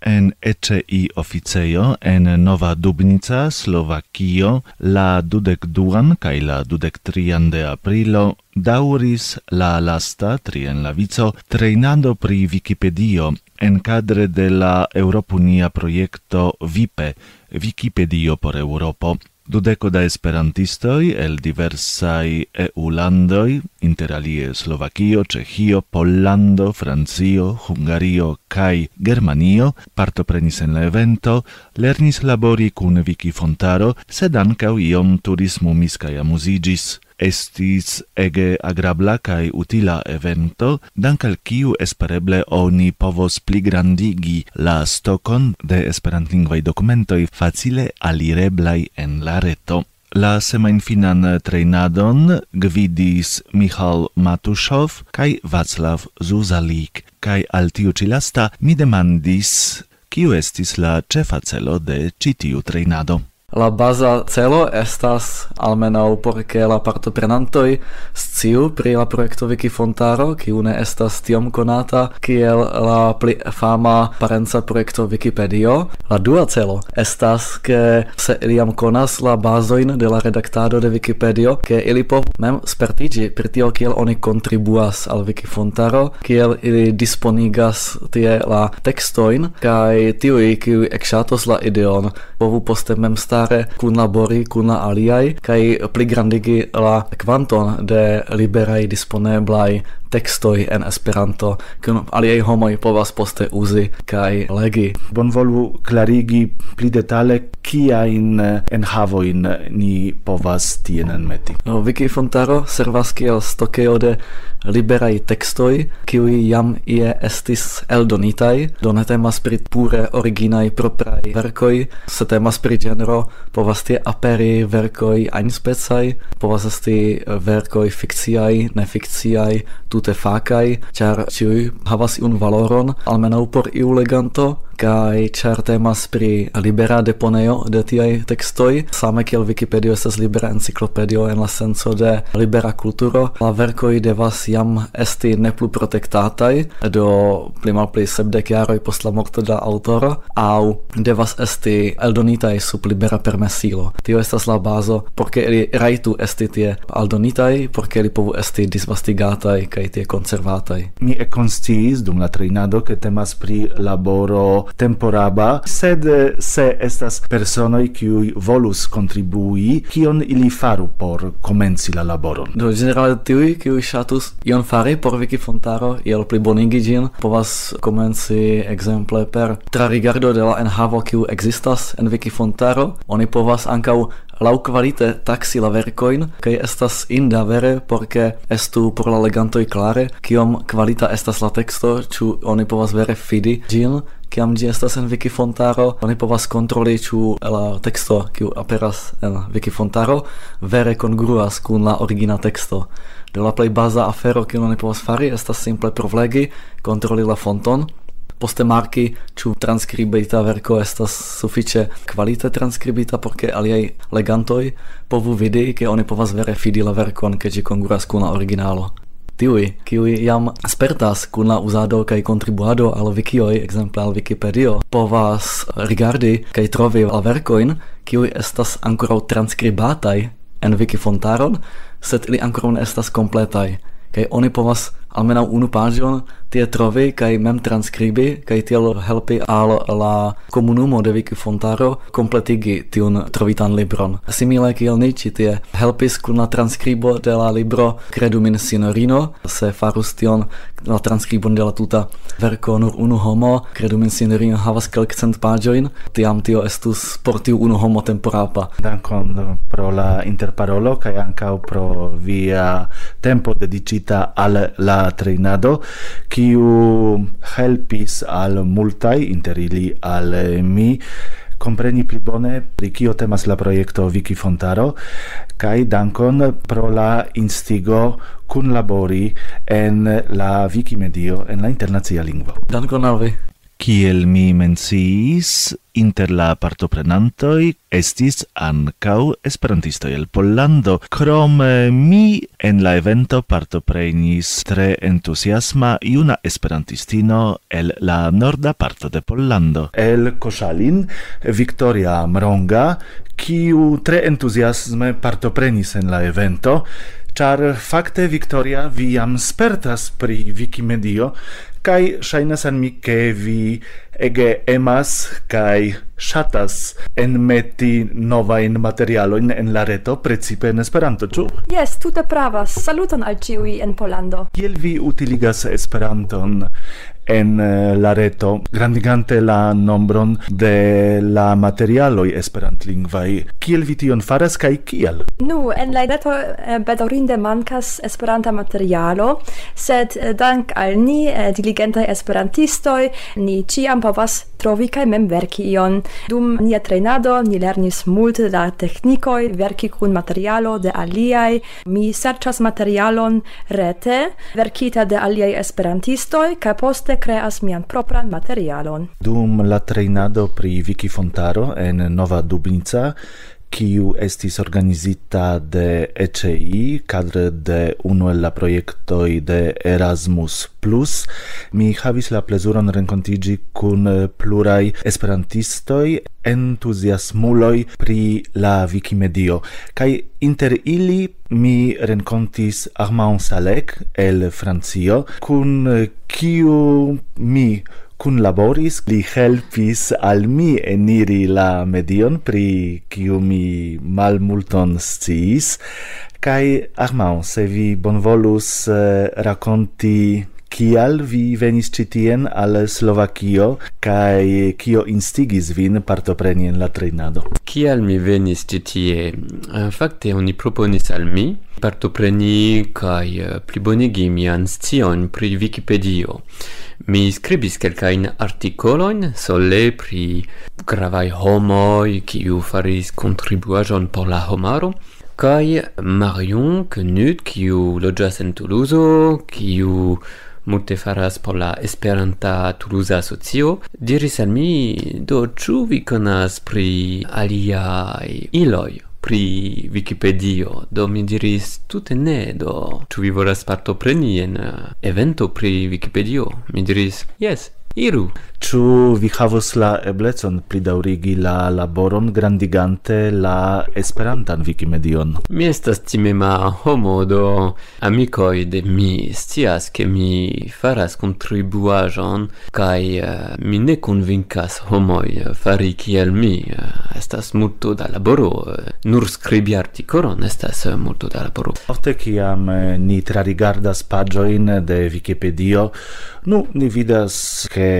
en ECI officeio en Nova Dubnica, Slovakio, la dudek duan kaj la dudek trian de aprilo dauris la lasta trien la vico treinando pri Wikipedio en cadre de la Europunia projekto VIPE, Wikipedio por Europo. Dudeco da esperantistoi el diversai EU-landoi, interalie Slovakio, Cehio, Pollando, Francio, Hungario kai Germanio, partoprenis en la evento, lernis labori cun Viki Fontaro, sed ancau iom turismumis cae amusigis. Estis ege agrabla cae utila evento, dank al kiu espereble oni povos pligrandigi la stokon de esperantlingvaj dokumentoj facile alireblaj en la reto. La semainfinan treinadon gvidis Michal Matushov kaj Václav Zuzalik, kaj al tiu ĉi lasta mi demandis, kiu estis la cefa celo de citiu treinado. La baza celo estas almenau por ke la partoprenantoj sciu pri la projekto Wikifontaro, kiu ne estas tiom konata kiel la pli fama parenca projekto Wikipedio. La dua celo estas ke se iliam konas la bazojn de la redaktado de Wikipedio, ke ili po mem spertiĝi pri tio kiel oni kontribuas al Wikifontaro, kiel ili disponigas tie la tekstojn kaj tiuj kiuj ekŝatos la ideon povu poste mem stari memstare kunlabori kun aliaj kaj pligrandigi la kvanton de liberaj disponeblaj textoi en Esperanto, kun aliaj homoj povas poste uzi kaj legi. Bonvolu klarigi pli detale kiajn enhavojn ni povas tien enmeti. No, wiki Fontaro servas kiel stokeo de liberai textoi, kiui jam ie estis eldonitai, do ne temas pri pure originai proprai verkoi, se temas pri genero, povas tie aperi verkoi einspecai, povas esti verkoi fikciai, nefikciai, tute facai, char ciui havas un valoron, almenau por iu leganto, kai char temas pri libera deponeo de tiai textoi, same kiel Wikipedio estas libera enciklopedio en la senso de libera kulturo, la verkoi devas jam esti ne plu protektataj do pli malpli sepdek jaroj post la morto de la aŭtoro aŭ devas esti eldonitaj sub libera permesilo. Tio estas la bazo por ke ili rajtu esti tie aldonitaj, por ke ili povu esti disvastigataj kaj tie konservataj. Mi ekkonsciis dum la trejnado ke temas pri laboro temporaba, sed se estas personoj kiuj volus kontribui, kion ili faru por komenci la laboron. Do generale, tiuj kiuj ŝatus Ion fari por Wikifontaro, iel plibonigi ĝin povas komenci ekzemple per trarigardo de la enhavo kiu existas en Wikifontaro. Oni povas ankaŭ lau kvalite taxi la vercoin kaj estas inda vere por ke estu por la legantoj klare kiom kvalita estas la teksto, ĉu oni povas vere fidi gin kiam ĝi estas en Wikifontaro, oni povas kontroli ĉu la teksto kiu aperas en Wikifontaro vere kongruas kun la origina teksto de la plej baza afero kiun oni povas fari estas simple provlegi, kontroli la fonton, poste marki ĉu transkribita verko estas sufiĉe kvalite transkribita por ke aliaj legantoj povu vidi ke oni povas vere fidi la verkon ke ĝi konkuras kun la originalo. Tiuj, kiuj jam spertas kun la uzado kaj kontribuado al wikioj, ekzemple al Wikipedio, povas rigardi kaj trovi la verkojn, kiuj estas ankoraŭ transkribataj en Wikifontaron, sed ili ancora ne estas completai, kaj oni povas almenau unu pagion teatrove kaj mem transkribi kaj tiel helpi al la komunumo de Vikifontaro kompletigi tiun trovitan libron. Simile kiel ni ci tie helpis kun la transkribo de la libro Credu min signorino se farus tion la transkribon de la tuta verko nur unu homo Credu min signorino havas kelkcent pagioin, tiam tio estus por tiu unu homo temporapa. Dankon pro la interparolo kaj ankaŭ pro via tempo dedicita al la trejnado ki kiu helpis al multaj inter ili al mi compreni pli bone pri kio temas la projekto Wikifontaro kaj dankon pro la instigo kun labori en la Wikimedio en la internacia lingvo. Dankon al vi. Kiel mi menciis, inter la partoprenantoi estis ancau esperantistoi el Pollando, krom mi en la evento partoprenis tre entusiasma iuna esperantistino el la norda parto de Pollando. El Koszalin, Victoria Mronga, kiu tre entusiasme partoprenis en la evento, Char fakte Victoria viam spertas pri Wikimedio kai shainas an mi ke vi ege emas kai shatas enmeti novain materialoin en la reto, precipe en Esperanto, ĉu? Jes, tute pravas. Saluton al ĉiuj en polando Kiel vi utiligas Esperanton en eh, la reto, grandigante la nombron de la materialoj esperantlingvaj. Kiel vi tion faras kaj kiel Nu, en la reto eh, bedaŭrinde mankas esperanta materialo, sed eh, dank al ni, diligentaj esperantistoj, ni ĉiam povas trovi kaj mem verki ion. Dum nia trainado ni lernis multe da teknikoj verki kun materialo de aliaj. Mi serchas materialon rete, verkita de aliaj esperantistoj kaj poste kreas mian propran materialon. Dum la treinado pri Wikifontaro en Nova Dubnica kiu estis organizita de ECI cadre de unu el la proiectoi de Erasmus+. Plus. Mi havis la plezuron renkontigi kun eh, plurai esperantistoi entuziasmuloj pri la Wikimedio. Kaj inter ili mi renkontis Armand Salek el Francio, kun eh, kiu mi kun laboris, li helpis al mi eniri la medion pri kiu mi malmulton sciis, kai Armand, se vi bonvolus uh, rakonti kial vi venis ĉi tien al Slovakio kaj kio instigis vin partopreni en la trejnado? Kial mi venis ĉi tie? Eh, fakte oni proponis al mi partopreni kaj eh, plibonigi mian scion pri Wikipedio. Mi skribis kelkajn artikolojn sole pri gravaj homoj kiu faris kontribuaĵon por la homaro kaj Marion Knut kiu loĝas en Toulouse, kiu multe faras por la Esperanta Toulouse Asocio, diris al mi, do ĉu vi konas pri aliaj iloj? pri Wikipedio, do mi diris tute ne, do ĉu vi volas partopreni en evento pri Wikipedio? Mi diris, yes iru! Ĉu vi havos la eblecon pridaŭrigi la laboron grandigante la Esperantan Wikimedion? Mi estas timema homo do amikoj de mi scias ke mi faras kontribuaĵon kaj uh, mi ne konvinkas homoj eh, fari kiel mi. Eh, estas multo da laboro, nur skribi artikolon estas multo da laboro. Ofte kiam ni trarigardas paĝojn de Wikipedio, nu ni vidas ke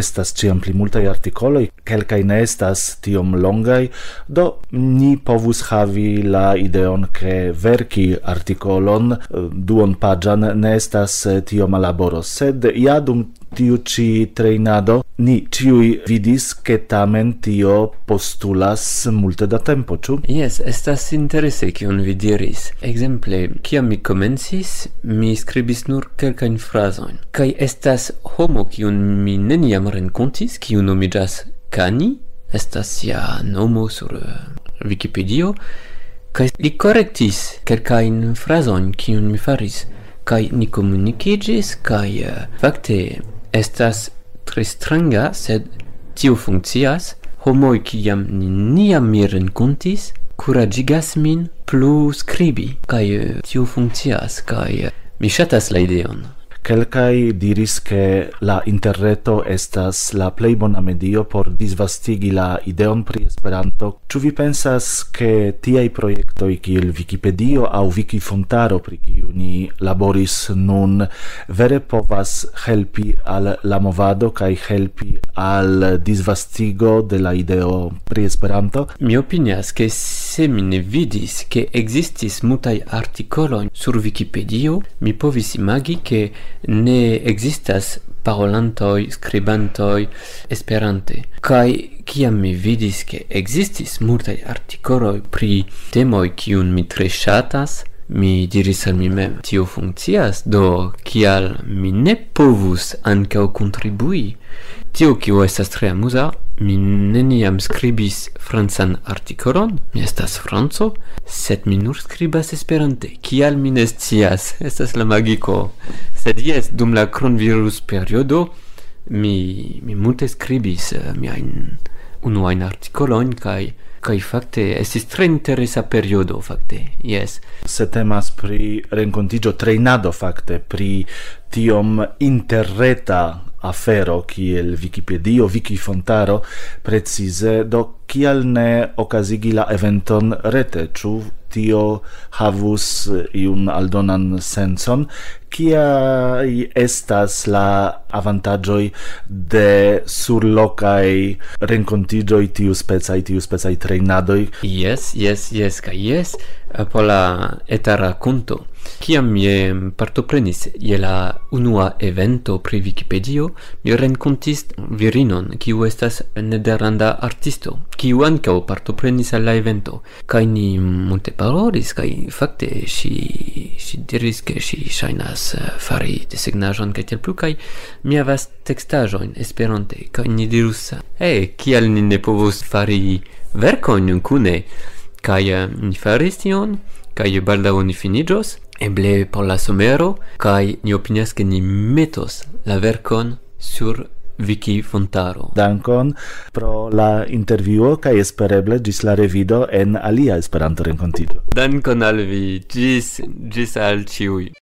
estas ciam pli multaj artikoloj, kelkaj ne estas tiom longaj, do ni povus havi la ideon ke verki artikolon eh, duon paĝan ne estas eh, tiom laboro, sed ja dum tiu ci treinado ni ciui vidis che tamen tio postulas multe da tempo, ciu? Yes, estas interese cion vi diris. Exemple, kiam mi comencis, mi skribis nur quelcain frasoin. Cai estas homo cion mi neniam renkontis, cion nomiĝas Kani, estas ja nomo sur eh, uh, Wikipedia, cai li korektis quelcain frasoin cion mi faris, cai ni comunicigis, cai uh, eh, fakte estas tre stranga, sed tio funkcias, homoi kiam ni niam mi rencontis, curagigas min plu skribi, uh, eh, tio funkcias, uh, mi shatas la ideon. Kelkai diris che la interreto estas la plei bona medio por disvastigi la ideon pri Esperanto. Ĉu vi pensas ke tiaj projektoj kiel Wikipedio aŭ Wikifontaro pri kiu ni laboris nun vere povas helpi al la movado kaj helpi al disvastigo de la ideo pri Esperanto? Mi opinias ke se mi ne vidis che existis multaj artikoloj sur Wikipedio, mi povis imagi che ne existas parolantoi, skribantoj Esperante. Kaj kiam mi vidis che existis multaj artikoloj pri temoj kiun mi tre ŝatas, mi diris al mi mem tio funkcias do kial mi ne povus ankaŭ kontribui tio kio estas tre amuza mi neniam scribis francan artikolon, mi estas franco, sed mi nur skribas esperante. Kial mi ne scias? Estas la magiko. Sed jes, dum la cronvirus periodo mi mi multe skribis uh, eh, miajn unuajn artikolojn kaj kai fakte estis tre interesa periodo fakte jes se temas pri renkontiĝo treinado, fakte pri tiom interreta afero kiel Wikipedio, Wikifontaro precize do kial ne okazigi la eventon rete, ĉu tio havus eh, iun aldonan senson, kia estas la avantaĝoj de surlokaj renkontiĝoj tiu specaj tiu specaj trejnadoj? Yes, yes, yes, kaj yes, eh, por la eta kunto. Quiam mi partoprenis je la unua evento pri Wikipedio, mi renkontis virinon, kiu estas nederlanda artisto, kiu ankaŭ partoprenis al la evento. Kaj ni multe parolis, kaj fakte ŝi ŝi diris, ke ŝi ŝajnas eh, fari desegnaĵon kaj tiel plu, kaj mi havas tekstaĵojn esperante, kaj ni dirus: "E, hey, kial ni ne povus fari verkojn kune?" Kaj eh, uh, ni faris tion, kaj baldaŭ ni finiĝos, eble por la somero kaj ni opinias ke ni metos la verkon sur Viki Fontaro. Dankon pro la intervjuo kaj espereble ĝis la revido en alia Esperanto renkontiĝo. Dankon al vi, ĝis ĝis al ĉiuj.